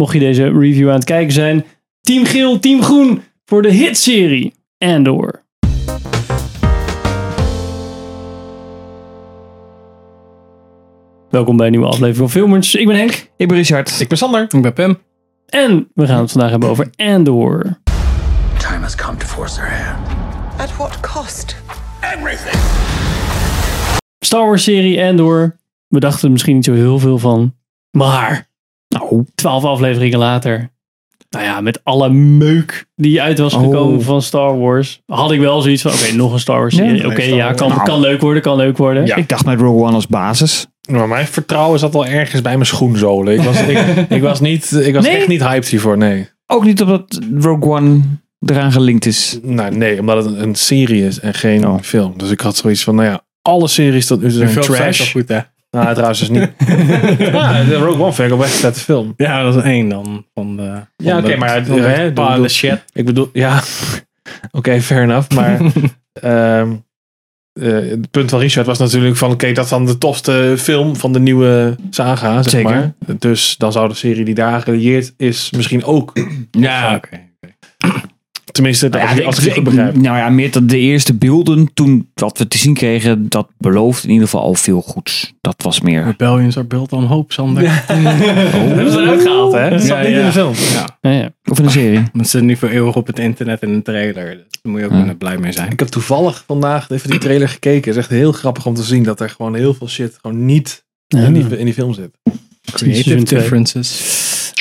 mocht je deze review aan het kijken zijn. Team Geel, Team Groen voor de hitserie Andor. Welkom bij een nieuwe aflevering van Filmers. Ik ben Henk. Ik ben Richard. Ik ben Sander. Ik ben Pam. En we gaan het vandaag hebben over Andor. Time has come to force their hand. At what cost? Everything. Star Wars serie Andor. We dachten er misschien niet zo heel veel van. Maar, nou, twaalf afleveringen later. Nou ja, met alle meuk die uit was gekomen Oh. van Star Wars. Had ik wel zoiets van, oké, nog een Star Wars serie. Ja. Oké, ja, kan, Nou. kan leuk worden, kan leuk worden. Ja. Ik dacht met Rogue One als basis. Maar mijn vertrouwen zat al ergens bij mijn schoenzolen. Ik was, ik, ik was, niet, ik was Nee? echt niet hyped hiervoor, nee. Ook niet omdat Rogue One eraan gelinkt is. Nou, nee, omdat het een, serie is en geen Oh. film. Dus ik had zoiets van, nou ja, alle series tot nu toe zijn trash. goed, hè? Nou, trouwens dus niet. ja, de Rogue One vind ik echt vette film. Ja, dat is één dan. Van de, Ja, oké, maar de hè, doe- shit. Ik bedoel, ja, oké, fair enough. Maar ehm, eh, het punt van Richard was natuurlijk van, oké, dat is dan de tofste film van de nieuwe saga, zeg Zeker. maar. Dus dan zou de serie die daar gelieerd is misschien ook, Ja, oké. Tenminste, Nou als, ja, ik, als ik het goed begrijp. nou ja, meer dat de eerste beelden toen wat we te zien kregen, dat belooft in ieder geval al veel goeds. Dat was meer. Rebellions are built on hope, Sander. Dat hebben ze eruit gehaald, hè? Dat zat Ja, niet in ja. de film. Ja, Ja, ja. Of in een serie. dat zit nu voor eeuwig op het internet in een trailer. Dus daar moet je ook Ja. blij mee zijn. Ik heb toevallig vandaag even die trailer gekeken. Het is echt heel grappig om te zien dat er gewoon heel veel shit gewoon niet in, die, in die film zit. Creative differences.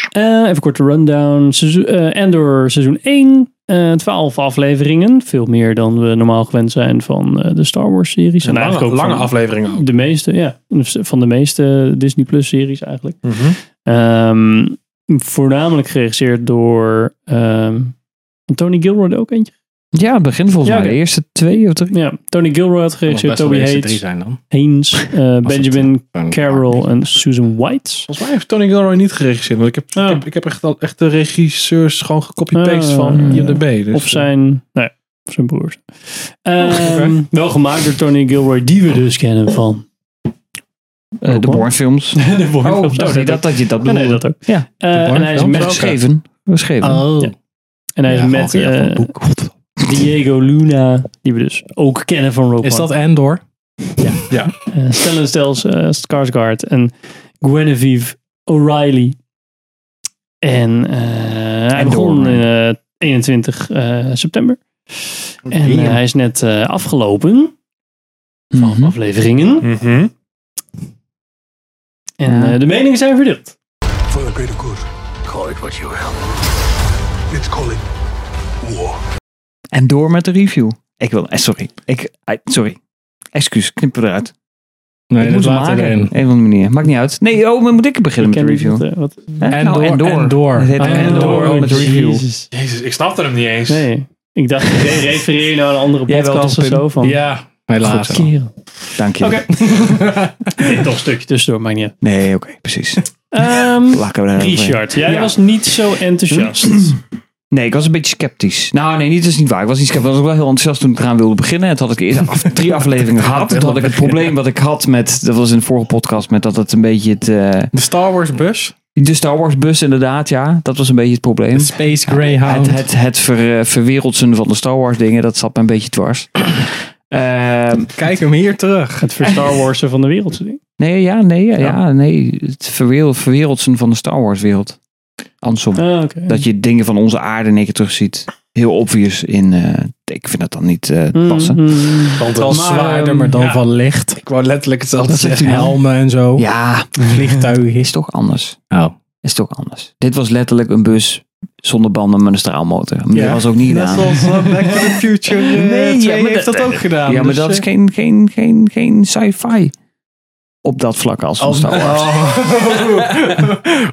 Eh, even korte rundown. Seizoen, eh, Andor seizoen 1. Eh 12 afleveringen. Veel meer dan we normaal gewend zijn van eh, de Star Wars series. En lange, eigenlijk ook lange afleveringen ook. De meeste, ja. Van de meeste Disney Plus series eigenlijk. Mhm. Ehm, voornamelijk geregisseerd door ehm, Tony Gilroy ook eentje. Ja, het begin volgens Ja, mij. De eerste twee of drie. Ja, Tony Gilroy had geregisseerd. Toby Hayes, zijn dan. Haynes, eh, het, Benjamin Tony Carroll en Susan White. Volgens mij heeft Tony Gilroy niet geregisseerd. Want ik heb, Oh. ik heb, ik heb echt, al, echt de regisseurs gewoon gecopy-paste Ah. van IMDb. Dus, of zijn, nou ja, zijn broers. Ehm, Wel gemaakt door Tony Gilroy, die we dus kennen van Eh, de Bourne films. de Bourne Oh, films. dat, dat je dat Ja, nee, bedoelde. dat ook. Ja. Eh, en hij is met, ook? Geschreven. Geschreven. Oh. Ja. en hij is met Diego Luna, die we dus ook kennen van Rogue Is dat Andor? ja. Eh, Stellan Stels, Skarsgård en Guinevere O'Reilly. En eh, hij begon door. in eh, 21 eh, september. En hij is net eh, afgelopen. Van Mhm. afleveringen. Mhm. En Ja. eh, de meningen zijn verdeeld. For the greater good, call it what you will. Let's call it war. En door met de review. Ik wil, eh, sorry. Ik, eh, sorry. Excuus, knip eruit. Nee, ik dat moet hem later maken. erin. Een of andere manier. Maakt niet uit. Nee, oh, maar moet ik beginnen met de review? eh, wat- Hè? En Nou, door, en door. Het heet Ah, en door met de review. Jezus. Jezus, ik snapte hem niet eens. Nee, ik dacht, ik refereer je nou aan een andere podcast of zo. Van, Ja, helaas. Dank je. Oké. Dit toch een stukje tussendoor, maar niet uit. Nee, oké, precies. Ehm, daar Richard, jij Ja. was niet zo enthousiast. Nee, ik was een beetje sceptisch. Nou, nee, niet, dat is niet waar. Ik was niet sceptisch. Ik was ook wel heel enthousiast toen ik eraan wilde beginnen. En toen had ik eerst af, drie afleveringen gehad. Toen had ik het probleem wat ik had met, dat was in de vorige podcast, met dat het een beetje het, eh, De Star Wars bus. de Star Wars bus inderdaad, ja. Dat was een beetje het probleem. Space Greyhound. Het, het, het ver, eh, verwereldsen van de Star Wars dingen, dat zat me een beetje dwars. Ehm, Kijk hem hier terug. Het Star Warsen van de wereld. nee, ja, nee, ja, ja, nee. Het verwereld, verwereldsen van de Star Wars wereld. Andersom. Ah. Dat je dingen van onze aarde in één keer terugziet. Heel obvious in, eh, ik vind dat dan niet eh, Mm, passen. mm. Want Wel het- zwaarder, maar dan ja. van licht. Ik wou letterlijk hetzelfde zeggen. helmen en zo. Ja, Vliegtuigen. is toch anders. Oh. Is toch anders. Dit was letterlijk een bus zonder banden met een straalmotor. Maar Ja. Dat was ook niet Net gedaan. zoals uh, Back to the Future uh, Nee, ja, 2 maar heeft dat- dat ook gedaan. Ja, maar Dus, dat is eh, geen, geen, geen, geen sci-fi. Op dat vlak als van Star Wars. Oh,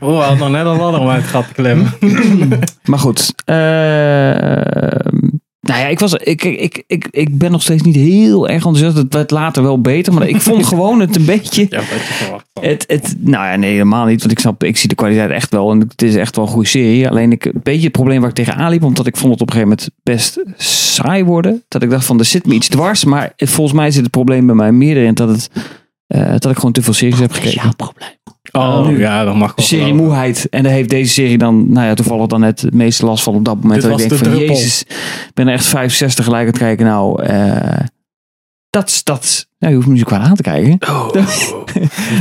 oh, had nog net een ladder om uit het gat te klemmen. Maar goed. ehm, nou ja, ik, was, ik, ik, ik, ik ben nog steeds niet heel erg enthousiast. Het werd later wel beter. Maar ik vond gewoon het een beetje... Ja. Het, het, nou ja, nee, helemaal niet. Want ik snap, ik zie de kwaliteit echt wel. En het is echt wel een goede serie. Alleen ik, een beetje het probleem waar ik tegenaan liep. Omdat ik vond het op een gegeven moment best saai worden. Dat ik dacht van, er zit me iets dwars. Maar het- volgens mij zit het probleem bij mij meer in dat het eh, dat ik gewoon te veel series heb gekeken. probleem. Oh, nu. ja, dat mag wel. Serie moeheid. En daar heeft deze serie dan, nou ja, toevallig dan net het meeste last van op dat moment. Dit dat ik was denk de van, druppel. jezus, ik ben er echt 65 gelijk aan het kijken. Nou, eh dat is, dat ja, je hoeft me niet zo kwaad aan te kijken. Oh.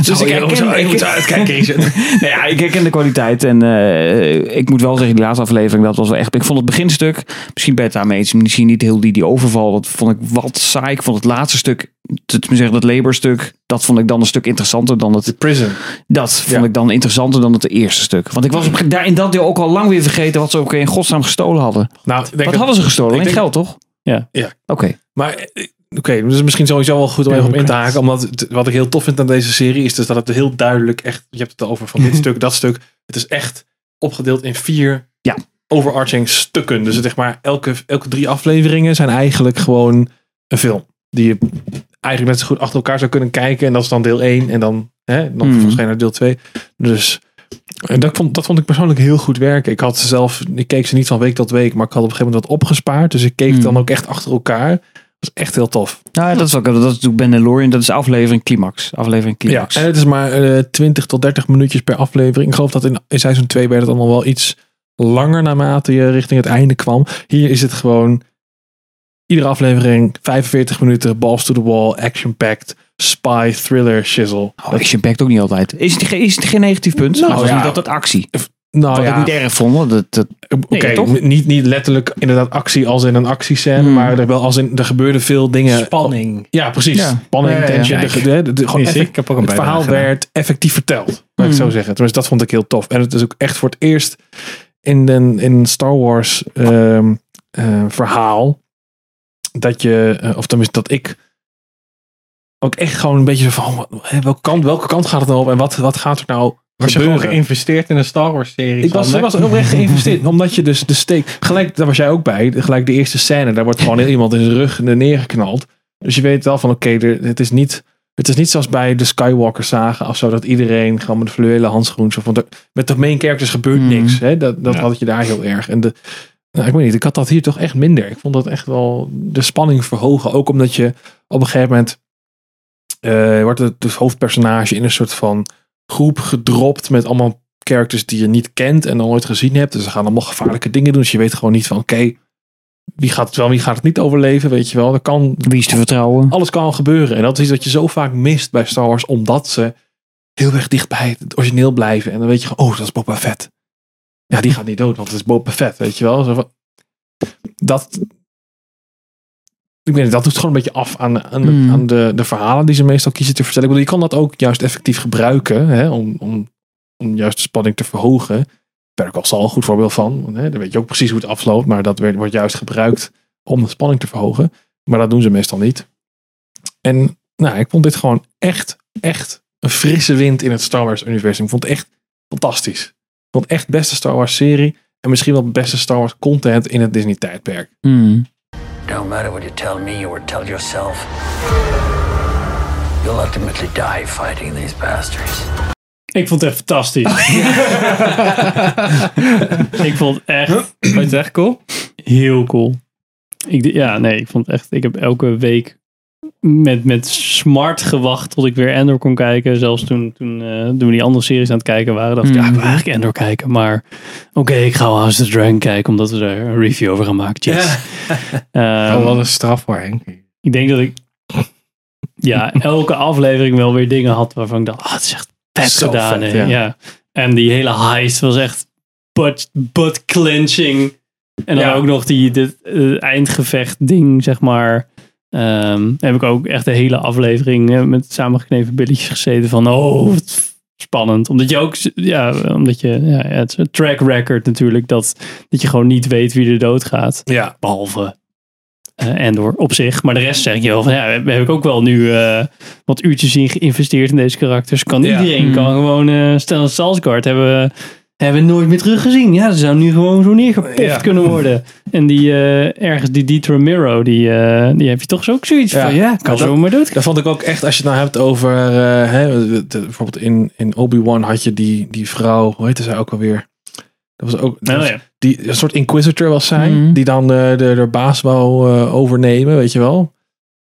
Dus ik herken, ik, moet uitkijken, nou ja, ik herken de kwaliteit. En eh, ik moet wel zeggen, die laatste aflevering, dat was wel echt... Ik vond het beginstuk, misschien je het daarmee misschien niet heel die, die overval. Dat vond ik wat saai. Ik vond het laatste stuk, te te zeggen, dat laborstuk, dat vond ik dan een stuk interessanter dan het... The Prison. Dat vond Ja. ik dan interessanter dan het eerste stuk. Want ik was op, daar in dat deel ook al lang weer vergeten wat ze ook in godsnaam gestolen hadden. Nou, Wat dat- hadden ze gestolen? Alleen denk- geld, toch? Ja. Ja. Oké. Maar eh, oké, dus misschien sowieso wel goed om even op in te haken. Omdat wat ik heel tof vind aan deze serie is dus dat het heel duidelijk echt. Je hebt het over van dit stuk, dat stuk. Het is echt opgedeeld in vier Ja. overarching stukken. Dus het, zeg maar, elke, elke drie afleveringen zijn eigenlijk gewoon een film. Die je eigenlijk net zo goed achter elkaar zou kunnen kijken. En dat is dan deel 1 en dan, hè, dan Hmm. naar deel 2. Dus en dat, vond, dat vond ik persoonlijk heel goed werken. Ik had ze zelf, ik keek ze niet van week tot week, maar ik had op een gegeven moment wat opgespaard. Dus ik keek Hmm. dan ook echt achter elkaar. Dat is echt heel tof. Nou, ja, dat is ook, dat is natuurlijk Mandalorian. Dat is aflevering climax. Aflevering Ja, climax. en het is maar eh 20 tot 30 minuutjes per aflevering. Ik geloof dat in, in seizoen 2 werd het allemaal wel iets langer naarmate je richting het einde kwam. Hier is het gewoon iedere aflevering 45 minuten, balls to the wall, action-packed, spy, thriller, shizzle. Oh, action packed ook niet altijd. Is het, ge- is het geen negatief punt? Nou, Nou, ja. niet altijd actie. Nou Wat ja, ik niet erg vond. Dat, dat, oké, niet, niet letterlijk inderdaad actie als in een actiescène, Hmm. maar er wel als in er gebeurden veel dingen. Spanning. Ja, precies. Ja. Spanning, Ja, ja, ja. tension. de- de- de- de- gewoon Is effect- ik heb ook een het verhaal gedaan. werd effectief verteld. Laat ik zo Hmm. zeggen. Tenminste, dat vond ik heel tof. En het is ook echt voor het eerst in een in Star Wars ehm, eh, verhaal dat je, eh, of tenminste dat ik ook echt gewoon een beetje zo van, hè, welke kant, welke kant gaat het nou op en wat, wat gaat er nou Was je gewoon geïnvesteerd in een Star Wars serie? Ik was, was oprecht geïnvesteerd. omdat je dus de steek. Gelijk, daar was jij ook bij. Gelijk de eerste scène. Daar wordt gewoon iemand in zijn rug neergeknald. Dus je weet wel van oké, er- het is niet. Het is niet zoals bij de Skywalker zagen of zo. Dat iedereen gewoon met de fluwelen handschoen. Zo, want met de main characters gebeurt Mhm. niks. Hè? Dat, dat Ja. had je daar heel erg. En de, nou, ik weet niet. Ik had dat hier toch echt minder. Ik vond dat echt wel de spanning verhogen. Ook omdat je op een gegeven moment. eh, wordt het, het hoofdpersonage in een soort van groep gedropt met allemaal characters die je niet kent en nog nooit gezien hebt. Dus ze gaan allemaal gevaarlijke dingen doen. Dus je weet gewoon niet van oké, wie gaat het wel, wie gaat het niet overleven, weet je wel. Er kan, wie is te vertrouwen? alles kan gebeuren. En dat is iets wat je zo vaak mist bij Star Wars, omdat ze heel erg dicht bij het origineel blijven. En dan weet je gewoon, oh, dat is Boba Fett. Ja, die gaat niet dood, want het is Boba Fett, weet je wel. Zo van- Dat, ik weet niet, dat doet gewoon een beetje af aan, aan, de, Hmm. aan de, de verhalen die ze meestal kiezen te vertellen. Ik bedoel, je kan dat ook juist effectief gebruiken, hè, om, om, om juist de spanning te verhogen. Perk al een goed voorbeeld van. want, Hè, dan weet je ook precies hoe het afloopt, maar dat werd, wordt juist gebruikt om de spanning te verhogen. Maar dat doen ze meestal niet. En nou, ik vond dit gewoon echt, echt een frisse wind in het Star Wars universum. Ik vond het echt fantastisch. Ik vond het echt beste Star Wars serie. En misschien wel beste Star Wars content in het Disney tijdperk. Hmm. Don't matter what you tell me or tell yourself. You'll ultimately die fighting these bastards. Ik vond het echt fantastisch. ik vond het echt Vond je het echt cool? heel cool. Ik, ja, nee, ik vond het echt. Ik heb elke week met, met smart gewacht tot ik weer Endor kon kijken. Zelfs toen, toen, eh, toen we die andere series aan het kijken waren, dacht ik, ja, ik wil Mhm. eigenlijk Endor kijken. Maar oké, ik ga wel House of the Dragon kijken, omdat we er een review over gaan maken. Yes. Ehm, Oh, wat een straf voor Henk. ik denk dat ik ja, elke aflevering wel weer dingen had waarvan ik dacht, ah, het is echt vet Zo gedaan. vet, ja. ja. En die hele heist was echt butt, butt clenching. En dan Ja. ook nog die dit, eh, eindgevecht ding, zeg maar. Ehm, heb ik ook echt de hele aflevering eh, met samengeknepen billetjes gezeten van, oh, wat spannend. Omdat je ook, ja, omdat je, ja, het is een track record natuurlijk, dat, dat je gewoon niet weet wie er doodgaat. Ja, Behalve eh Endor op zich. Maar de rest zeg je wel van ja, heb ik ook wel nu eh, wat uurtjes in geïnvesteerd in deze karakters. Kan Ja. iedereen Hmm. kan gewoon uh, Stellan Salsgaard hebben, hebben we nooit meer teruggezien. Ja, ze zou nu gewoon zo neergepoft Ja. kunnen worden. En die eh, ergens die Di Ramiro, die, eh, die heb je toch zo ook zoiets Ja. van ja, kan dat- zo maar dood. daar vond ik ook echt, als je het nou hebt over, eh, hè, de- bijvoorbeeld in, in Obi-Wan had je die, die vrouw, hoe heette zij ook alweer? Dat was ook, dat Nou ja. die een soort inquisitor was zij, Mhm. die dan de, de, de baas wou eh, overnemen, weet je wel.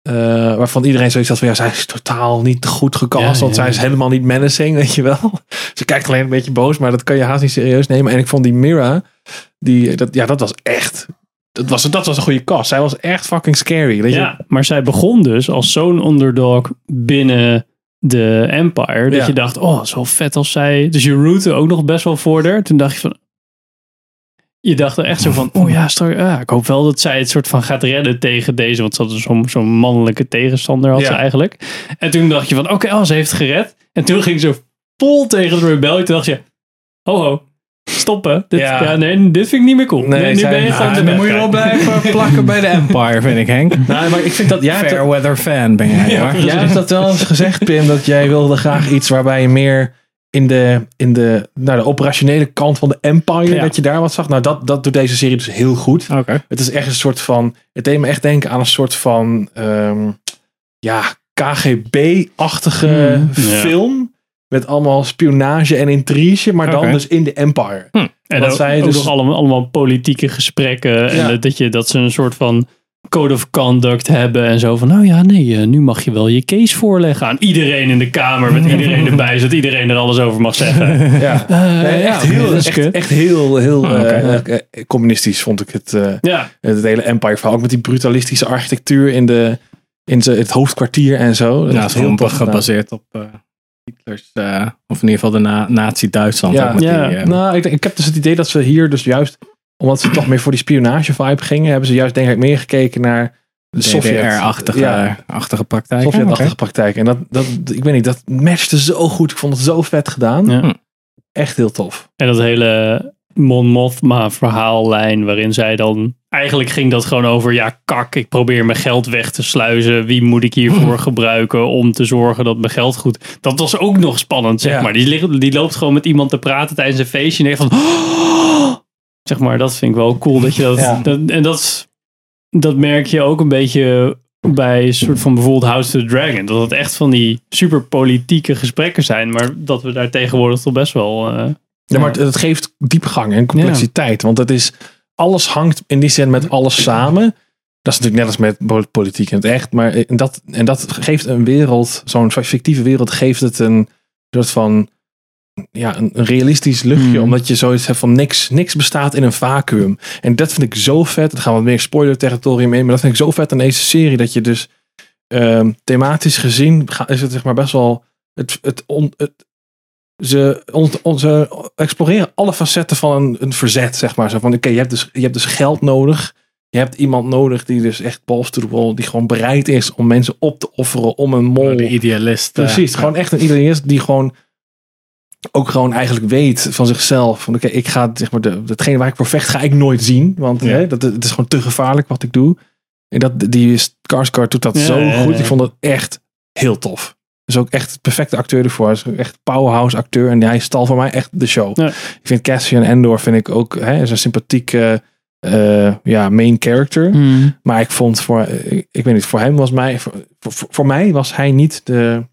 Eh, waarvan iedereen zoiets had van ja, zij is totaal niet goed gecast, Ja, want ja, zij is ja. helemaal niet menacing, weet je wel. Ze kijkt alleen een beetje boos, maar dat kan je haast niet serieus nemen. En ik vond die Mira, die, dat, ja, dat was echt, dat was, dat was een goede cast. Zij was echt fucking scary. Weet je? Ja, maar zij begon dus als zo'n underdog binnen de Empire. Dat je dacht, oh, zo vet als zij. Dus je rootte ook nog best wel voor haar. Toen dacht je van. Je dacht er echt zo van, oh ja, ja, ik hoop wel dat zij het soort van gaat redden tegen deze. Want ze had zo'n zo'n mannelijke tegenstander had Ja. ze eigenlijk. En toen dacht je van, oké, oh, ze heeft gered. En toen ging ze vol tegen de rebellie. Toen dacht je, ho ho, stoppen. Dit, ja. Ja. nee, dit vind ik niet meer cool. Nee, Nee, nu ben je dan moet je wel blijven plakken bij de Empire, vind ik, Henk. Nou, maar ik vind dat jij Fairweather fan ben jij, Ja, jij hebt dat wel eens gezegd, Pim, dat jij wilde graag iets waarbij je meer in de, in de, nou, de operationele kant van de Empire, Ja. dat je daar wat zag. Nou, dat, dat doet deze serie dus heel goed. Het is echt een soort van. Het deed me echt denken aan een soort van. ehm, ja, KGB-achtige Mm, ja. film. Met allemaal spionage en intrige, maar dan dus in de Empire. En Wat ook, zij ook dus- nog allemaal, allemaal politieke gesprekken. En Ja. dat, dat, je, dat ze een soort van code of conduct hebben. En zo van, nou ja, nee, eh, nu mag je wel je case voorleggen aan iedereen in de kamer. Met iedereen erbij, zodat iedereen er alles over mag zeggen. Ja. Eh, Nee, echt, ja, heel, echt, kut. echt heel, heel Ah, eh, communistisch vond ik het, eh, Ja, het hele Empire verhaal. Ook met die brutalistische architectuur in, de, in ze- het hoofdkwartier en zo. Dat Ja, is heel tof gebaseerd op eh, Hitlers, eh, of in ieder geval de na Nazi-Duitsland. Ja. Ja. die, Nou, ik, ik heb dus het idee dat ze hier dus juist, omdat ze toch meer voor die spionage vibe gingen, hebben ze juist denk ik meer gekeken naar de Sovjet. DDR-achtige Ja. achtige praktijk. Sovjet-achtige praktijk. En dat, dat, ik weet niet, dat matchte zo goed. Ik vond het zo vet gedaan. Ja. Echt heel tof. en dat hele Mon Mothma verhaallijn waarin zij dan... Eigenlijk ging dat gewoon over, ja kak, ik probeer mijn geld weg te sluizen. Wie moet ik hiervoor gebruiken om te zorgen dat mijn geld goed... Dat was ook nog spannend, zeg Ja. maar. Die, ligt- die loopt gewoon met iemand te praten tijdens een feestje en denkt van... Zeg maar, dat vind ik wel cool dat je dat... Ja. dat en dat, dat merk je ook een beetje bij een soort van bijvoorbeeld House of the Dragon. Dat het echt van die super politieke gesprekken zijn. Maar dat we daar tegenwoordig toch best wel... eh, Ja, maar het, het geeft diepgang en complexiteit. Want het is, alles hangt in die zin met alles samen. Dat is natuurlijk net als met po- politiek in het echt. Maar en dat, en dat geeft een wereld, zo'n fictieve wereld, geeft het een soort van ja, een, een realistisch luchtje. Hmm. Omdat je zoiets hebt van niks, niks bestaat in een vacuüm. En dat vind ik zo vet. Het gaan wat meer spoiler territorium in. Maar dat vind ik zo vet aan deze serie. Dat je dus ehm, thematisch gezien is het zeg maar best wel het, het, on, het ze, on, on- ze exploreren alle facetten van een, een verzet, zeg maar. Zo van, oké, je, hebt dus, je hebt dus geld nodig. Je hebt iemand nodig die dus echt balls to the wall, die gewoon bereid is om mensen op te offeren om een mol. De idealist. eh, Precies, gewoon echt een idealist die gewoon ook gewoon eigenlijk weet van zichzelf. Van oké, ik ga zeg maar, de, hetgene waar ik voor vecht, ga ik nooit zien. Want Ja. hè, dat, het is gewoon te gevaarlijk wat ik doe. En dat, die Skarsgård doet dat Ja, zo ja, goed. Ik vond dat echt heel tof. Dus ook echt de perfecte acteur ervoor. Hij is echt powerhouse acteur. En hij stal voor mij echt de show. Ik vind Cassian Endor vind ik ook hè, is een sympathieke eh, ja, main character. Maar ik vond voor, ik, ik weet niet, voor hem was mij, voor, voor, voor mij was hij niet de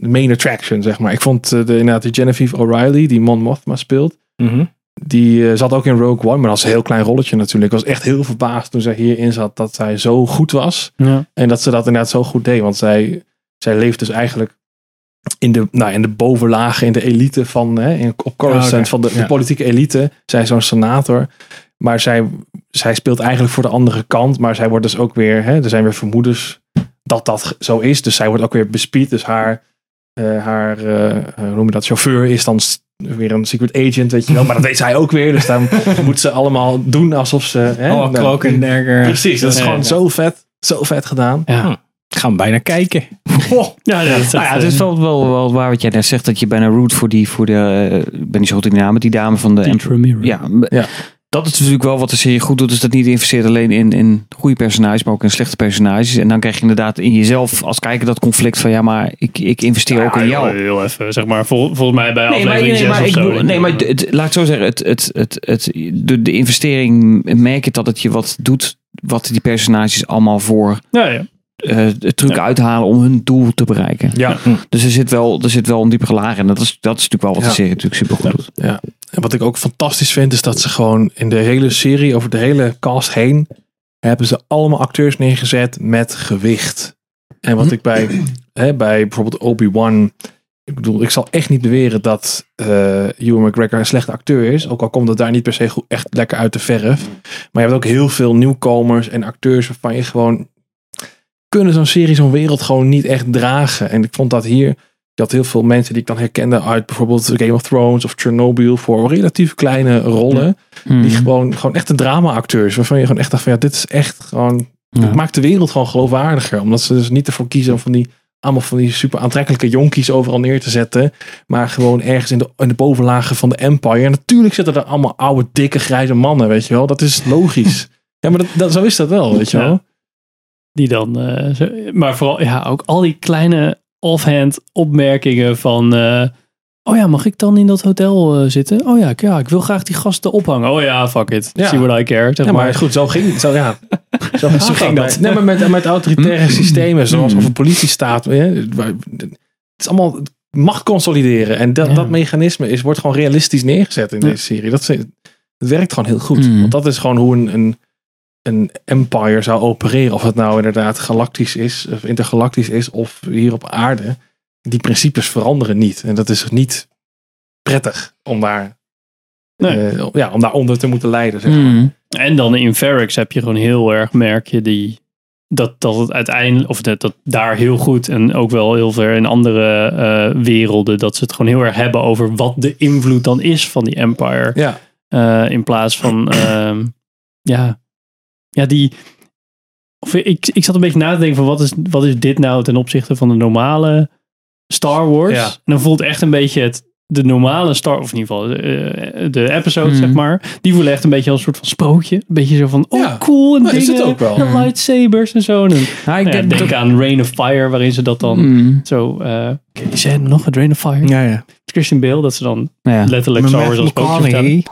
main attraction, zeg maar. Ik vond eh, de, inderdaad die Genevieve O'Reilly, die Mon Mothma speelt, mhm. die eh, zat ook in Rogue One, maar dat is een heel klein rolletje natuurlijk. Ik was echt heel verbaasd toen zij hierin zat dat zij zo goed was. ja. En dat ze dat inderdaad zo goed deed, want zij, zij leeft dus eigenlijk in de, nou, in de bovenlagen, in de elite van, hè, in, op Coruscant, Ah, oké. van de, de politieke elite. Zij is zo'n senator. Maar zij, zij speelt eigenlijk voor de andere kant. Maar zij wordt dus ook weer, hè, er zijn weer vermoedens dat dat zo is. Dus zij wordt ook weer bespied. Dus haar, eh, haar eh, eh, hoe noem je dat, chauffeur is dan weer een secret agent, weet je wel. Maar dat weet zij ook weer. Dus dan moet ze allemaal doen alsof ze... Hè, Oh, Cloak and Dagger. Precies, dat is gewoon ja. zo vet. Zo vet gedaan. Ja. Ik ga hem bijna kijken. Ja, ja, dat Nou ja, het is wel, wel, wel waar wat jij net zegt, dat je bijna root voor die, voor de, ik ben niet zo goed in de naam, die dame van de... Ja, Ja. Dat is natuurlijk wel wat de serie goed doet, is dat niet investeert alleen in, in goede personages, maar ook in slechte personages. En dan krijg je inderdaad in jezelf als kijker dat conflict van, ja, maar ik, ik investeer ook in jou. Heel, even, zeg maar, vol- volgens mij bij Nee, maar, aflevering nee, 6 maar, of ik, zo. nee, maar het, het- laat ik zo zeggen, het, het, het, het, de, de investering merk je dat het je wat doet, wat die personages allemaal voor Ja, ja. Eh truc Ja. uithalen om hun doel te bereiken. Ja. Dus er zit wel, er zit wel een diepere laag in. Dat is, dat is natuurlijk wel wat Ja. de serie natuurlijk super goed doet. En wat ik ook fantastisch vind, is dat ze gewoon in de hele serie, over de hele cast heen, hebben ze allemaal acteurs neergezet met gewicht. En wat ik bij, hè, bij bijvoorbeeld Obi-Wan. Ik bedoel, ik zal echt niet beweren dat eh Ewan McGregor een slechte acteur is. Ook al komt het daar niet per se goed, echt lekker uit de verf. Maar je hebt ook heel veel nieuwkomers en acteurs waarvan je gewoon. Kunnen zo'n serie, zo'n wereld gewoon niet echt dragen. En ik vond dat hier. Had heel veel mensen die ik dan herkende uit bijvoorbeeld Game of Thrones of Chernobyl voor relatief kleine rollen. Mhm. Die gewoon, gewoon echte drama-acteurs. Waarvan je gewoon echt dacht van ja, dit is echt gewoon. Ja. Het maakt de wereld gewoon geloofwaardiger. Omdat ze dus niet ervoor kiezen om van die allemaal van die super aantrekkelijke jonkies overal neer te zetten. Maar gewoon ergens in de, in de bovenlagen van de Empire. En natuurlijk zitten er allemaal oude, dikke, grijze mannen, weet je wel. Dat is logisch. ja, maar dat, dat, zo is dat wel, weet je Ja. Die dan, eh, zo- maar vooral, ja, ook al die kleine offhand opmerkingen van, eh, oh ja, mag ik dan in dat hotel eh, zitten? Oh ja, ik- ja, ik wil graag die gasten ophangen. Oh ja, fuck it. Ja. See what I care. Zeg Ja, maar. maar goed, zo ging, zo, ja. zo, Zo ging dat. Nee, maar met, met autoritaire systemen, zoals of een politiestaat. Het is allemaal macht consolideren. En dat, Ja. dat mechanisme is, wordt gewoon realistisch neergezet in deze serie. Dat, werkt gewoon heel goed. Mm. Want dat is gewoon hoe een, een, een empire zou opereren. Of het nou inderdaad galactisch is, of intergalactisch is, of hier op aarde. Die principes veranderen niet. En dat is niet prettig om daar, Nee. eh, ja, om daaronder te moeten lijden. Zeg maar. Mhm. En dan in Ferrix heb je gewoon heel erg, merk je die, dat, dat het uiteindelijk, of dat, dat daar heel goed en ook wel heel ver in andere eh, werelden, dat ze het gewoon heel erg hebben over wat de invloed dan is van die Empire. Ja. Eh, in plaats van, ehm, ja, ja, die. Of ik, ik zat een beetje na te denken van wat is, wat is dit nou ten opzichte van de normale Star Wars? Ja. En dan voelt echt een beetje het, de normale Star, of in ieder geval eh, de episode, Mhm. zeg maar. Die voelen echt een beetje als een soort van sprookje. Een beetje zo van, oh Ja. cool, en is dingen, het ook wel. en lightsabers en zo. En, Nou, ik nou ja, denk aan Rain of Fire, waarin ze dat dan Mhm. zo... eh ken je die scène nog met Rain of Fire? Ja, ja. Christian Bale, dat ze dan Ja. letterlijk Star Wars als sprookje vertellen.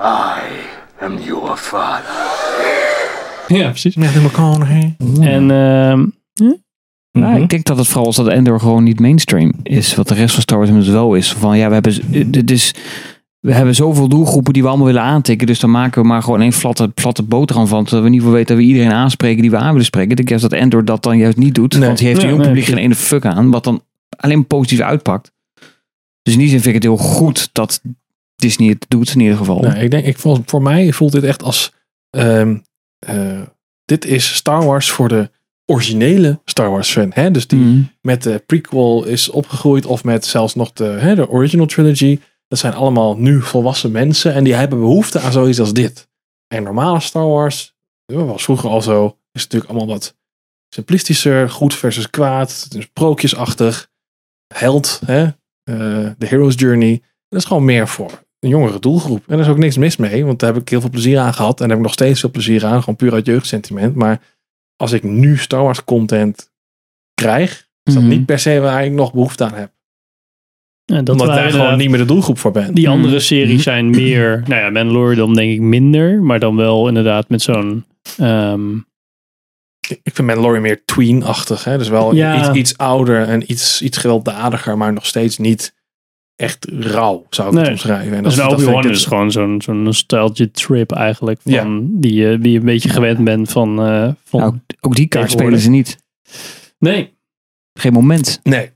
I am your father. Ja, precies. Matthew McConaughey. En ehm, Nou, Mhm. ik denk dat het vooral is dat Endor gewoon niet mainstream is. Wat de rest van Star Wars inmiddels wel is. Van ja, we hebben, z- dit is, we hebben zoveel doelgroepen die we allemaal willen aantikken. Dus dan maken we maar gewoon één flatte, flatte boterham van. Zodat we in ieder geval weten dat we iedereen aanspreken die we aan willen spreken. Ik denk juist dat Endor dat dan juist niet doet. Nee. Want die heeft een jong nee, publiek geen ene fuck aan. Wat dan alleen positief uitpakt. Dus in die zin vind ik het heel goed dat Disney het doet in ieder geval. Nee, ik denk, ik voor mij voelt dit echt als. ehm, eh, dit is Star Wars voor de originele Star Wars fan. Hè? Dus die Mhm. met de prequel is opgegroeid. Of met zelfs nog de, hè, de original trilogy. Dat zijn allemaal nu volwassen mensen. En die hebben behoefte aan zoiets als dit. En normale Star Wars. Dat was vroeger al zo. Is natuurlijk allemaal wat simplistischer. Goed versus kwaad. dus Sprookjesachtig. Held. Hè? Eh, de Hero's Journey. Dat is gewoon meer voor een jongere doelgroep. En daar is ook niks mis mee, want daar heb ik heel veel plezier aan gehad. En daar heb ik nog steeds veel plezier aan, gewoon puur uit jeugdsentiment. Maar als ik nu Star Wars content krijg, is dat Mhm. niet per se waar ik nog behoefte aan heb. ja, dat omdat daar gewoon niet meer de doelgroep voor ben. Die andere Mhm. series zijn meer, nou ja, Mandalorian dan denk ik minder, maar dan wel inderdaad met zo'n, ehm, Ik ik vind Mandalorian meer tween-achtig. Hè? Dus wel Ja. iets, iets ouder en iets, iets gewelddadiger, maar nog steeds niet echt rauw, zou ik Nee. het omschrijven. En dus dat, een dat is gewoon zo'n zo'n nostalgie trip eigenlijk, van, Ja. die, je die je een beetje gewend bent van, eh, van Nou, ook die kaart spelen ze niet. nee, Geen moment. Nee.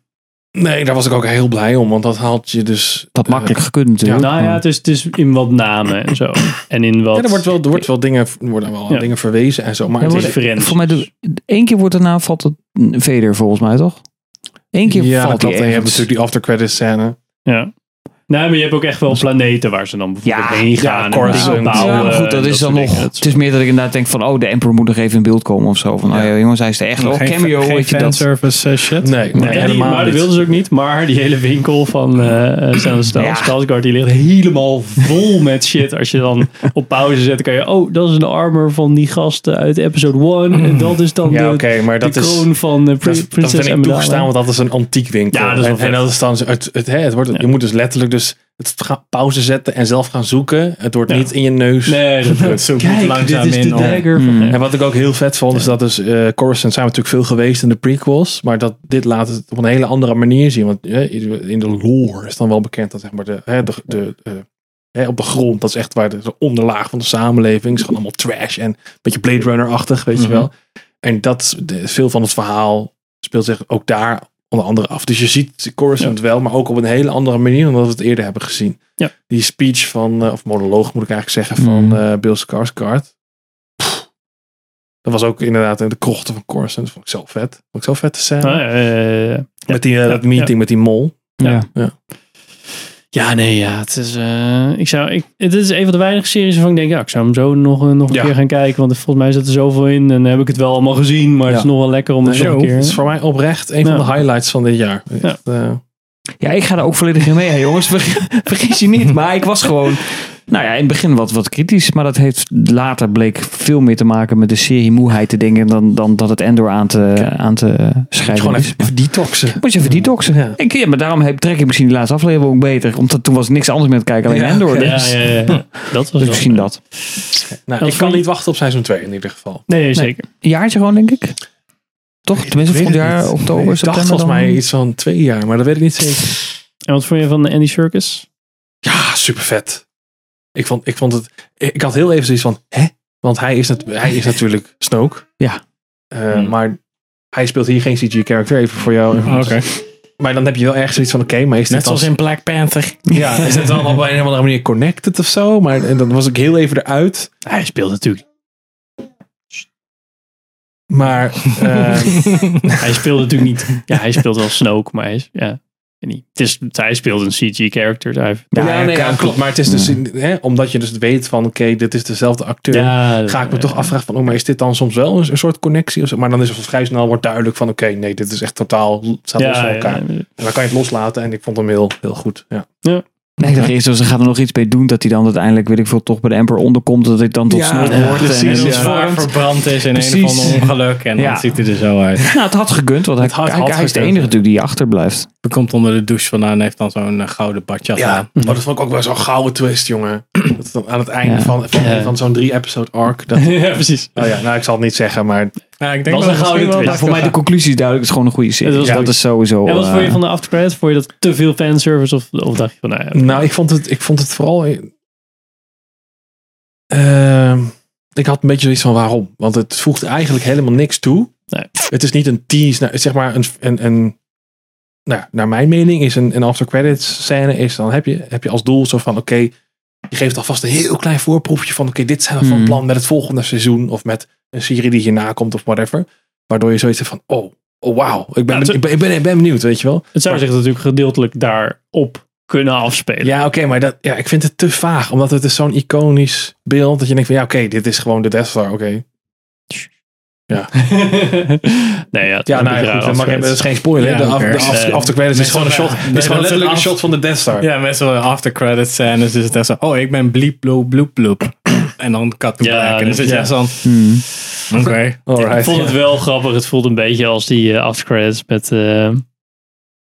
Nee, daar was ik ook heel blij om, want dat haalt je dus... Dat eh, makkelijk gekund natuurlijk. nou ja, het is, het is in wat namen en zo, en in wat Ja, er wordt wel, er wordt wel dingen, er worden wel Ja. dingen verwezen en zo. Maar Ja, het is. Voor mij, doe- één keer wordt daarna valt het Vader volgens mij toch? Eén keer ja, valt dat, hij je hebt natuurlijk die after credits scène. Ja. Nee, maar je hebt ook echt wel planeten waar ze dan bijvoorbeeld Ja, heen ja, gaan en Coruscant. dingen bouwen. Ja, maar goed, dat en is dan nog. dingen. Het is meer dat ik inderdaad denk van, oh, de Emperor moet nog even in beeld komen of zo. Van, Ja. oh ja, jongens, hij is er echt. Oh, geen, cameo, geen weet je dat. fanservice eh, shit. Nee, nee, helemaal maar dat niet. wilden ze ook niet. Maar die hele winkel van uh, Stel Ja. Skarsgård, die ligt helemaal vol met shit. Als je dan op pauze zet, dan kan je... Oh, dat is de armor van die gasten uit episode 1. En dat is dan Ja, de, oké, maar de dat is... kroon van uh, is- dat Prinses vind ik toegestaan, want dat is een antiek winkel. Ja, dat is wel en, en dat is dan het, het, hè, het wordt, Ja. Je moet dus letterlijk dus het ga- pauze zetten en zelf gaan zoeken. Het wordt Ja. niet in je neus. Nee, dat. Zoek Kijk, langzaam dit is in de dagger van... Hmm. Ja. En wat ik ook heel vet vond, is dat dus eh Coruscant zijn we natuurlijk veel geweest in de prequels, maar dat dit laat het op een hele andere manier zien. Want eh, in de lore is dan wel bekend dat zeg maar de, hè, de, de, eh, hè, op de grond. Dat is echt waar de, de onderlaag van de samenleving. is gewoon allemaal trash en een beetje Blade Runner-achtig, weet je Mhm. wel. En dat, de, veel van het verhaal speelt zich ook daar onder andere af. Dus je ziet Coruscant wel, maar ook op een hele andere manier dan dat we het eerder hebben gezien. Ja. Die speech van, eh, of monoloog moet ik eigenlijk zeggen, van Mhm. eh, Bill Skarsgård. Pff. Dat was ook inderdaad in de krochten van Coruscant. Dat vond ik zo vet. Vond ik zo vet te zijn. Ah, ja. Met die, eh, dat meeting met die mol. Ja. Ja, nee, ja. Het is, eh, ik zou, ik, het is een van de weinige series waarvan ik denk, ja, ik zou hem zo nog, eh, nog een Ja. keer gaan kijken. Want volgens mij zit er zoveel in en heb ik het wel allemaal gezien. Maar het is Ja. nog wel lekker om nog een keer... Het is voor mij oprecht een Ja. van de highlights van dit jaar. Echt, eh, Ja, ik ga er ook volledig in mee, hè, jongens. Ver- Vergis je niet. Maar ik was gewoon, nou ja, in het begin wat, wat kritisch. Maar dat heeft later bleek veel meer te maken met de serie moeheid te dingen dan, dan dat het Endor aan te, aan te schrijven gewoon is. even, detoxen. Moet je even detoxen. Ja. Ik, ja, maar daarom heb, trek ik misschien die laatste aflevering ook beter. Omdat toen was niks anders meer te kijken, alleen Ja, Endor. Dus, ja, ja, ja. Dat was dus misschien dat. Nou, ik kan niet wachten op seizoen 2 in ieder geval. Nee, nee, zeker. Een jaartje gewoon, denk ik. Toch? Tenminste, volgend jaar, niet. oktober, Ik dacht volgens mij iets van twee jaar, maar dat weet ik niet zeker. En wat vond je van Andy Circus? Ja, super vet. Ik vond, ik vond het. Ik had heel even zoiets van, hè? Want hij is, nat- hij is natuurlijk Snoke. Ja. Eh, Hmm. Maar hij speelt hier geen CG-character, even voor jou. Oké. Maar dan heb je wel ergens zoiets van, oké, maar is dit Net zoals dan- in Black Panther. Ja, is het dan op een of andere manier connected of zo? Maar en dan was ik heel even eruit. Hij speelt natuurlijk... Maar eh, hij speelt natuurlijk niet... Ja, hij speelt wel Snoke, maar hij is... Ja, niet. Het is, hij speelt een CG-character. Ja, Ja, nee, ja, klopt. Maar het is dus, hè, omdat je dus weet van, oké, dit is dezelfde acteur. Ja, ga ik me ja. toch afvragen van, oh, maar is dit dan soms wel een, een soort connectie? Of zo? Maar dan is het vrij snel wordt duidelijk van, oké, nee, dit is echt totaal, staat los van elkaar. ja, En dan kan je het loslaten en ik vond hem heel, heel goed. Ja. Nee, ik dacht eerst, ze gaan er nog iets mee doen. Dat hij dan uiteindelijk, weet ik veel, toch bij de Emperor onderkomt. Dat ik dan tot Ja, ja, wordt. precies, en, ja. zwaar verbrand is in een of Precies. ander ongeluk. En Ja. dan ziet hij er zo uit. Nou, het had gekund, want hij, Het had- hij, had hij is de enige natuurlijk die achterblijft. Hij komt onder de douche vandaan en heeft dan zo'n eh, gouden badjas Ja, aan. maar dat vond ik ook wel zo'n gouden twist, jongen. Dat is dan aan het einde Ja. van, van, Ja. van zo'n drie-episode arc. Dat, ja, precies. oh ja, nou, ik zal het niet zeggen, maar Ja, ik denk Was wel een misschien gouden wel twist. Nou, voor mij de conclusie is duidelijk. Het is gewoon een goede serie. Dat goed. is sowieso... En wat vond je eh, van de aftercredits? Vond je dat te veel fanservice? Of, of dacht je van, nou ja. Nou, ik vond het, ik vond het vooral. Ehm, ik had een beetje zoiets van waarom. Want het voegt eigenlijk helemaal niks toe. Nee. Het is niet een tease. naar- zeg maar een. een, een nou, naar mijn mening is een, een after credits scène is dan heb je, heb je als doel zo van oké, je geeft alvast een heel klein voorproefje van oké, dit zijn we van Hmm. plan met het volgende seizoen of met een serie die hierna komt of whatever. Waardoor je zoiets hebt van oh, oh wauw, ik ben, Ja, het- ik, ben, ik, ben, ik ben benieuwd, weet je wel. het zou Maar- zich natuurlijk gedeeltelijk daarop kunnen afspelen. Ja, oké, maar dat, ja, ik vind het te vaag. Omdat het is zo'n iconisch beeld. Dat je denkt van ja, oké, dit is gewoon de Death Star. Oké. nee, ja, het Ja, is een nou ja, goed, maar dat is geen spoiler. Ja, de af, oké. de af, Nee. after credits is gewoon een shot. is gewoon letterlijk een af- shot van de Death Star. Ja, met zo'n after credits scène is het echt zo, oh, ik ben bliep, bloep, bloep, bloep. En dan cut to Ja, black. En dan zit je ja. echt zo hmm. oké. Ik vond het wel grappig. Het voelde een beetje als die uh, aftercredits met, eh,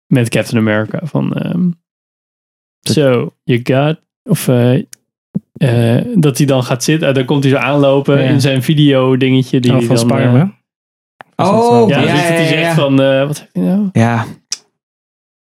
met Captain America. Van, ehm so, you got... Of eh, eh, dat hij dan gaat zitten. en dan komt hij zo aanlopen Ja. in zijn video dingetje. Die Oh, van dan, eh? Oh, ja, ja, dus dat hij zegt van... eh, wat heb je nou? Ja,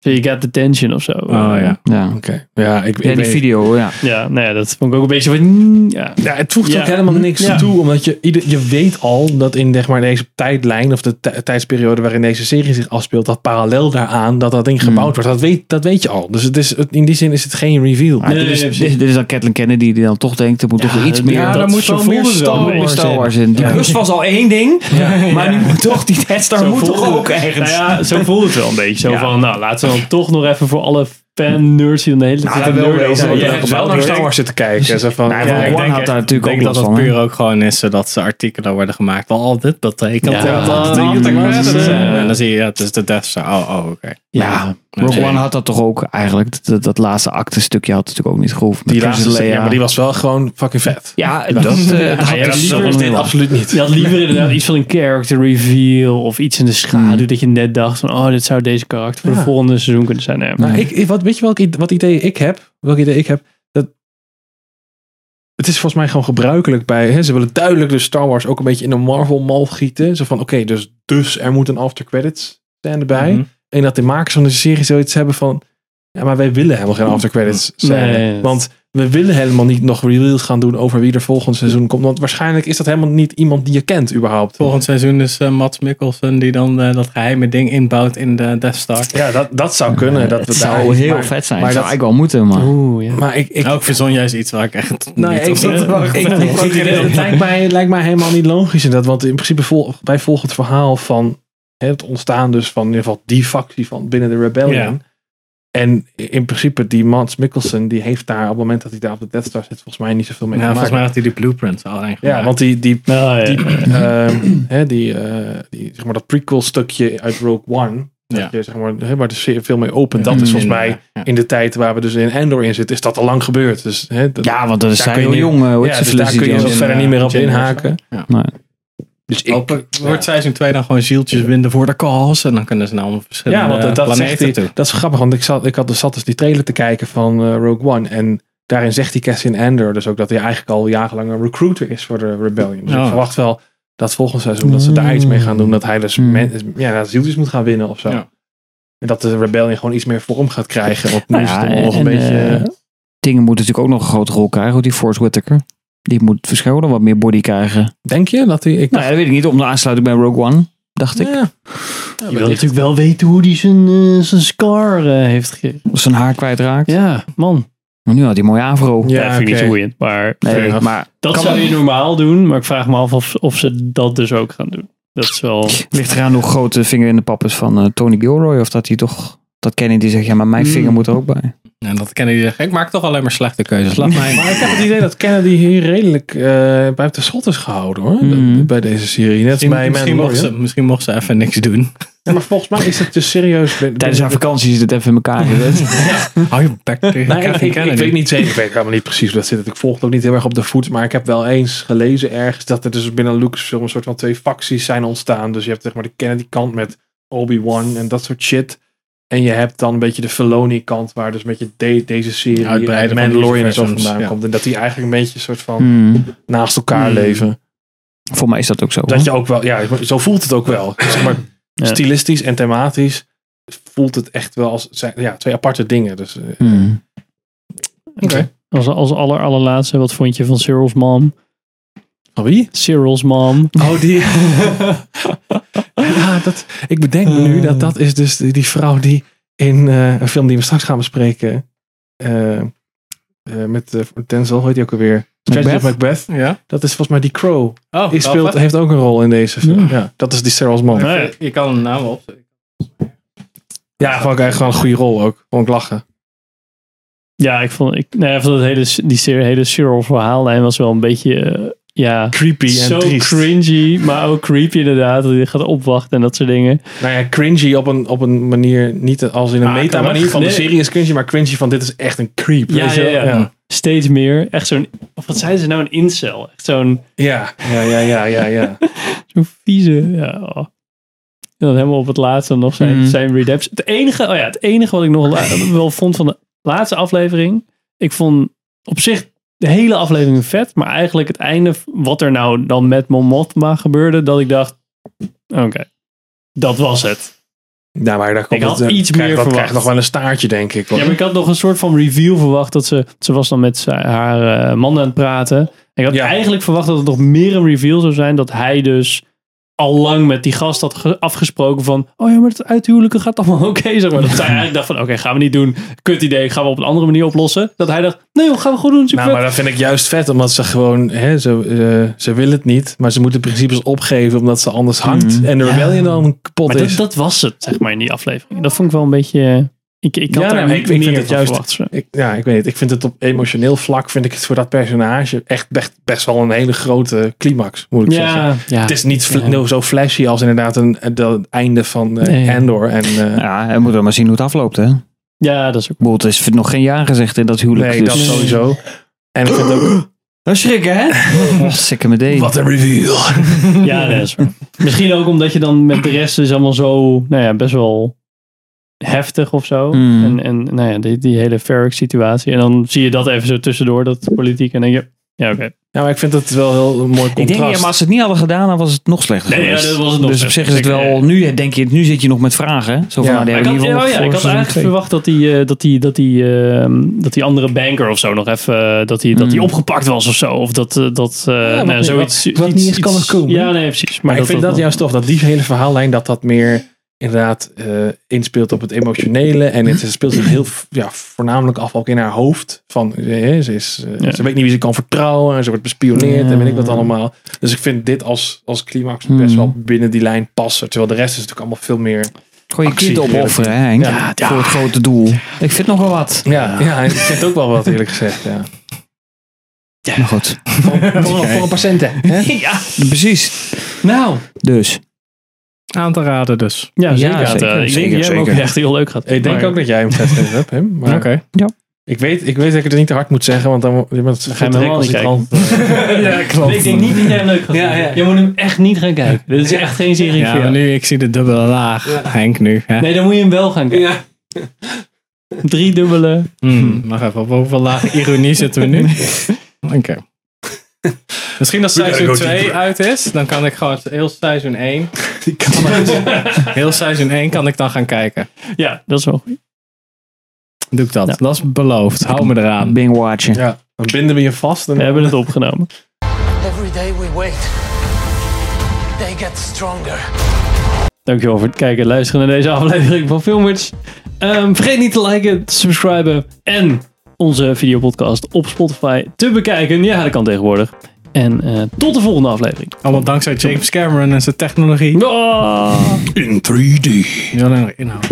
So you got the tension of zo. Oh ja. ja. Oké. Ja, ik, ik Ja, die video, ja. Ja, nou ja, dat vond ik ook een beetje van... Ja. Ja, het voegt Ja. ook helemaal niks Ja. toe. Omdat je, ieder, je weet al dat in zeg maar, deze tijdlijn. Of de tij- tijdsperiode waarin deze serie zich afspeelt. Dat parallel daaraan dat dat ding Hmm. gebouwd wordt. Dat weet, dat weet je al. Dus het is, in die zin is het geen reveal. Nee, dit, is, nee, dit, is dan Kathleen Kennedy die dan toch denkt, er moet Ja, toch iets meer... ja, Ja, dat moet voelde meer Star Wars. Star Wars in. Die Ja. bus was al één ding, maar nu moet toch die Death Star moet toch ook ergens. Nou ja, zo voelt het wel een beetje. Zo Ja. van, nou, laten we dan toch nog even voor alle fan-nerds die dan de hele tijd Ja, wel over Je hebt wel naar. Star Wars zitten kijken. Zo van, Nou, ja, ik One denk- had daar natuurlijk denk ook dat het puur ook gewoon is zodat ze artikelen worden gemaakt. Wel, oh, dit betekent Ja, dat. dat- dat- dat- dat- dat- dat- dat- En dan zie je, ja, het is de Death Star. Oh, oh oké. Ja, Rogue. One had dat toch ook eigenlijk. Dat, dat laatste acte stukje had natuurlijk ook niet gehoeven. Die laatste, Leia. ja, maar die was wel gewoon fucking vet. Ja, dat, eh, dat Ja, had ja, ik dat. Absoluut niet. Je had liever inderdaad iets van een character reveal of iets in de schaduw Hmm. dat je net dacht van, oh, dit zou deze karakter voor Ja. de volgende seizoen kunnen zijn. Nee, Nou, ik, ik- wat, weet je welk, wat idee ik heb? Welk idee ik heb? Dat, het is volgens mij gewoon gebruikelijk bij. Hè, ze willen duidelijk dus Star Wars ook een beetje in een Marvel-mal gieten. Zo van, oké, dus, dus er moet een after credits scène bij. Mhm. En dat de makers van de serie zoiets hebben van... Ja, maar wij willen helemaal geen aftercredits zijn. Nee. Want we willen helemaal niet nog reveals gaan doen over wie er volgend seizoen komt. Want waarschijnlijk is dat helemaal niet iemand die je kent überhaupt. Volgend seizoen is eh, Mats Mikkelsen die dan eh, dat geheime ding inbouwt in de Death Star. Ja, dat, dat zou kunnen. Dat Het zou daar- heel maar- vet zijn. maar Maar zou dat- eigenlijk wel moeten, maar... Oeh, ja. Maar ik, ik, Nou, ik verzon juist iets waar ik echt Nou, niet ik, op zat te ik, wachten. ik- ik- ik- het lijkt mij, lijkt mij helemaal niet logisch in dat. Want in principe vol, wij volgen het verhaal van hè, het ontstaan dus van in ieder geval die factie van binnen de Rebellion. En in principe die Mans Mikkelsen, die heeft daar op het moment dat hij daar op de Death Star zit, volgens mij niet zoveel mee Ja, te volgens mij had hij die blueprints al eigenlijk Ja, want die, die, Nou, ja. die, ehm, hè, die, eh, die, zeg maar dat prequel stukje uit Rogue One, dat Ja. je, zeg maar, hè, waar de serie veel mee opent, dat is volgens mij Ja. in de tijd waar we dus in Endor in zitten, is dat al lang gebeurd. Dus, hè, dat, Ja, want dat is Daar hij kun je heel jong. eh, ja, dus daar kun je Jones. verder niet meer op inhaken. Ja. Nee. Dus ik, Hopelijk wordt seizoen 2 dan gewoon zieltjes winden voor de calls. En dan kunnen ze naar allemaal verschillende Ja, want dat, dat, zegt planeten toe. dat is grappig, want ik zat, ik had dus, zat dus die trailer te kijken van eh, Rogue One. En daarin zegt die Cassian Andor dus ook dat hij eigenlijk al jarenlang een recruiter is voor de Rebellion. Dus Oh. ik verwacht wel dat volgend seizoen dat ze daar iets mee gaan doen. Dat hij dus Mm. men- ja, dat zieltjes moet gaan winnen of zo. Ja. En dat de Rebellion gewoon iets meer vorm gaat krijgen. Want nu Nou is het nog een en, beetje... eh, dingen moeten natuurlijk ook nog een grote rol krijgen. Die Force Whitaker. Die moet verschillende wat meer body krijgen. denk je dat hij... Ik Nou ja, dat weet ik niet. Om de aansluiting bij Rogue One, dacht ik. Ja. Je wil natuurlijk wel weten hoe hij zijn, eh, zijn scar eh, heeft gegeven. Zijn haar kwijtraakt. Ja, man. Maar nu had hij een mooie afro. Ja, Ja, vind ik niet boeiend. Maar Nee, maar dat zou je normaal doen. Maar ik vraag me af of, of ze dat dus ook gaan doen. Dat is wel... ligt eraan hoe groot de vinger in de pap is van eh, Tony Gilroy. Of dat hij toch... Dat Kennedy zegt, ja, maar mijn Mm. vinger moet er ook bij. En dat kennen die zeggen. Ik maak toch alleen maar slechte keuzes. Laat mij. Maar ik heb het idee dat Kennedy hier redelijk eh buiten schot is gehouden hoor. Mhm. Bij deze serie. Net Misschien, bij misschien, mocht ze, misschien mocht ze even niks doen. Ja, maar volgens mij is het dus serieus. Tijdens haar vakantie is het even in elkaar gezet. Hou je bek tegen Nou, ik, ik, Kennedy. weet niet zeker, ik weet helemaal niet precies hoe dat zit. Ik volg het ook niet heel erg op de voet, maar ik heb wel eens gelezen ergens dat er dus binnen Lucasfilm een soort van twee facties zijn ontstaan. Dus je hebt zeg maar de Kennedy kant met Obi-Wan en dat soort shit. En je hebt dan een beetje de Filoni kant waar dus beetje de- deze serie Uitbreiden en van Mandalorian en zo vandaan ja. komt. En dat die eigenlijk een beetje een soort van Hmm. naast elkaar Hmm. leven. Voor mij is dat ook zo. Dat je ook wel, ja, zo voelt het ook wel. Zeg maar, Ja. stilistisch en thematisch voelt het echt wel als zijn- ja, twee aparte dingen. Dus, eh, Hmm. Als, als aller, allerlaatste, wat vond je van Cyril's mom? Van wie? Cyril's mom. Oh, die. ja, dat, ik bedenk me nu dat dat is dus die, die vrouw die in eh, een film die we straks gaan bespreken. eh, eh, met uh, Denzel, hoe heet die ook alweer? Tragedy of Macbeth. Ja? Dat is volgens mij die Crow. Oh, Die speelt, heeft ook een rol in deze film. Ja. Ja, dat is die Sarah's. Even- Nee. Je kan een naam op. Ja, vond ik eigenlijk gewoon een goede rol ook. Vond ik lachen. Ja, ik vond, ik, nee, ik vond het hele, die serie, hele Cyril verhaallijn was wel een beetje, eh, ja, Creepy en zo triest. cringy, maar ook creepy inderdaad. Dat hij gaat opwachten en dat soort dingen. Nou ja, cringy op een, op een manier, niet als in een Ah, meta manier van nee. de serie is cringy, maar cringy van dit is echt een creep. Ja, weet ja, ja. Steeds meer. Echt zo'n, of wat zijn ze nou, een incel. Echt zo'n Ja, ja, ja, ja, ja, ja. zo'n vieze, ja. oh. En dan helemaal op het laatste nog zijn, Mhm. zijn redemption. Het enige, oh ja, het enige wat ik nog wel vond van de laatste aflevering. Ik vond op zich de hele aflevering vet. Maar eigenlijk het einde, wat er nou dan met Mon Mothma gebeurde. Dat ik dacht, oké, dat was het. Ja, maar daar komt Ik had het, eh, iets krijgt meer verwacht. krijgt nog wel een staartje, denk ik. hoor. Ja, maar ik had nog een soort van reveal verwacht. Dat ze, ze was dan met haar eh, man aan het praten. En ik had Ja. eigenlijk verwacht dat het nog meer een reveal zou zijn. Dat hij dus al lang met die gast had ge- afgesproken van... Oh ja, maar het uithuwelijken gaat allemaal oké. zeg maar. Dat zij eigenlijk dacht van... Oké, gaan we niet doen. Kut idee, gaan we op een andere manier oplossen. Dat hij dacht... Nee joh, gaan we goed doen. Super Nou, maar dat vind ik juist vet, omdat ze gewoon, hè, ze, eh, ze wil het niet, maar ze moeten principes opgeven omdat ze anders hangt. Mhm. En de rebellion dan kapot maar dat, is. dat was het, zeg maar, in die aflevering. Dat vond ik wel een beetje... Ik, ik had Ja, daar nou, niet ik- ik vind meer het juist- verwacht, zo. Ik, ja, ik weet niet. Ik vind het op emotioneel vlak, vind ik het voor dat personage echt best, best wel een hele grote climax, moet ik zeggen. Ja. Het is niet Ja. zo flashy als inderdaad een, het einde van eh, Nee. Andor. En, eh, Ja, en we moeten maar zien hoe het afloopt, hè. ja, dat is ook... Ik bedoel, Het is nog geen jaar gezegd in dat huwelijk. nee, dat dus... sowieso. En ik vind ook... Dat schrikken, hè? Oh, sikke me. Wat een reveal. Ja, dat is waar. Misschien ook omdat je dan met de rest is allemaal zo, nou ja, best wel heftig of zo. Mm. En, en nou ja, die, die hele Ferric situatie. En dan zie je dat even zo tussendoor, dat politiek. En dan denk je, Ja, oké. Ja, maar ik vind het wel heel mooi contrast. Ik denk, ja, maar als ze het niet hadden gedaan, dan was het nog slechter Nee, ja, dat was het nog dus op zich is het wel, nu denk je, nu zit je nog met vragen. hè? Zo van, Ja. nou, die Maar ik had, in ieder oh ja, ik had eigenlijk twee. verwacht dat die, eh, dat, die, dat, die, ehm, dat die andere banker of zo nog even eh, dat die, dat die Mm. opgepakt was of zo. Of dat, eh, dat eh, nou, zoiets. wat- wat niet eens kan komen. Ja, nee, precies. Maar ik vind dat juist tof, dat die hele verhaallijn, dat dat meer inderdaad eh, inspeelt op het emotionele. En het speelt zich heel ja, voornamelijk af ook in haar hoofd. Van, eh, ze, is, eh, Ja. ze weet niet wie ze kan vertrouwen. En ze wordt bespioneerd en weet ik wat allemaal. Dus ik vind dit als, als climax best Hmm. wel binnen die lijn passen. Terwijl de rest is natuurlijk allemaal veel meer... Gewoon je kind opofferen, hè? Ja, Voor het grote doel. Ik vind nog wel wat. Ja, ja ik vind ook wel wat eerlijk gezegd. Ja. Maar goed. Voor, voor, voor een patiënten. Hè? Ja, precies. Nou, Dus. Aan te raden dus. ja, zeker. Ja, zeker, ik denk zeker, jij hebt ook echt heel leuk gehad. Ik denk Maar- ook dat jij hem vet vindt, hebt, Pim. Maar Oké. ik, weet, ik weet dat ik het niet te hard moet zeggen, want dan bent ga je hem helemaal niet ja, klopt. Ik denk niet dat jij hem leuk gaat Ja, vinden. ja. Je moet hem echt niet gaan kijken. Dit is echt geen serie Ja, maar nu, ik zie de dubbele laag. Henk nu. Hè? Nee, dan moet je hem wel gaan kijken. Ja. Drie dubbele. Hmm, Wacht even, op hoeveel laag ironie zitten we nu? Oké. Misschien als seizoen go 2 deeper. uit is, dan kan ik gewoon heel seizoen 1. heel seizoen 1 kan ik dan gaan kijken. Ja, dat is wel goed. Doe ik dat. Ja. Dat is beloofd. Hou me eraan. Bing watchen. Ja, dan binden we je vast. En We hebben het opgenomen. Every day we wait, they get stronger. Dankjewel voor het kijken en luisteren naar deze aflevering van Filmers. Ehm, vergeet niet te liken, te subscriben en onze videopodcast op Spotify te bekijken. Ja, dat kan tegenwoordig. En eh, tot de volgende aflevering. Allemaal dankzij James Cameron en zijn technologie. Ah! In 3D. Niet alleen maar inhoud.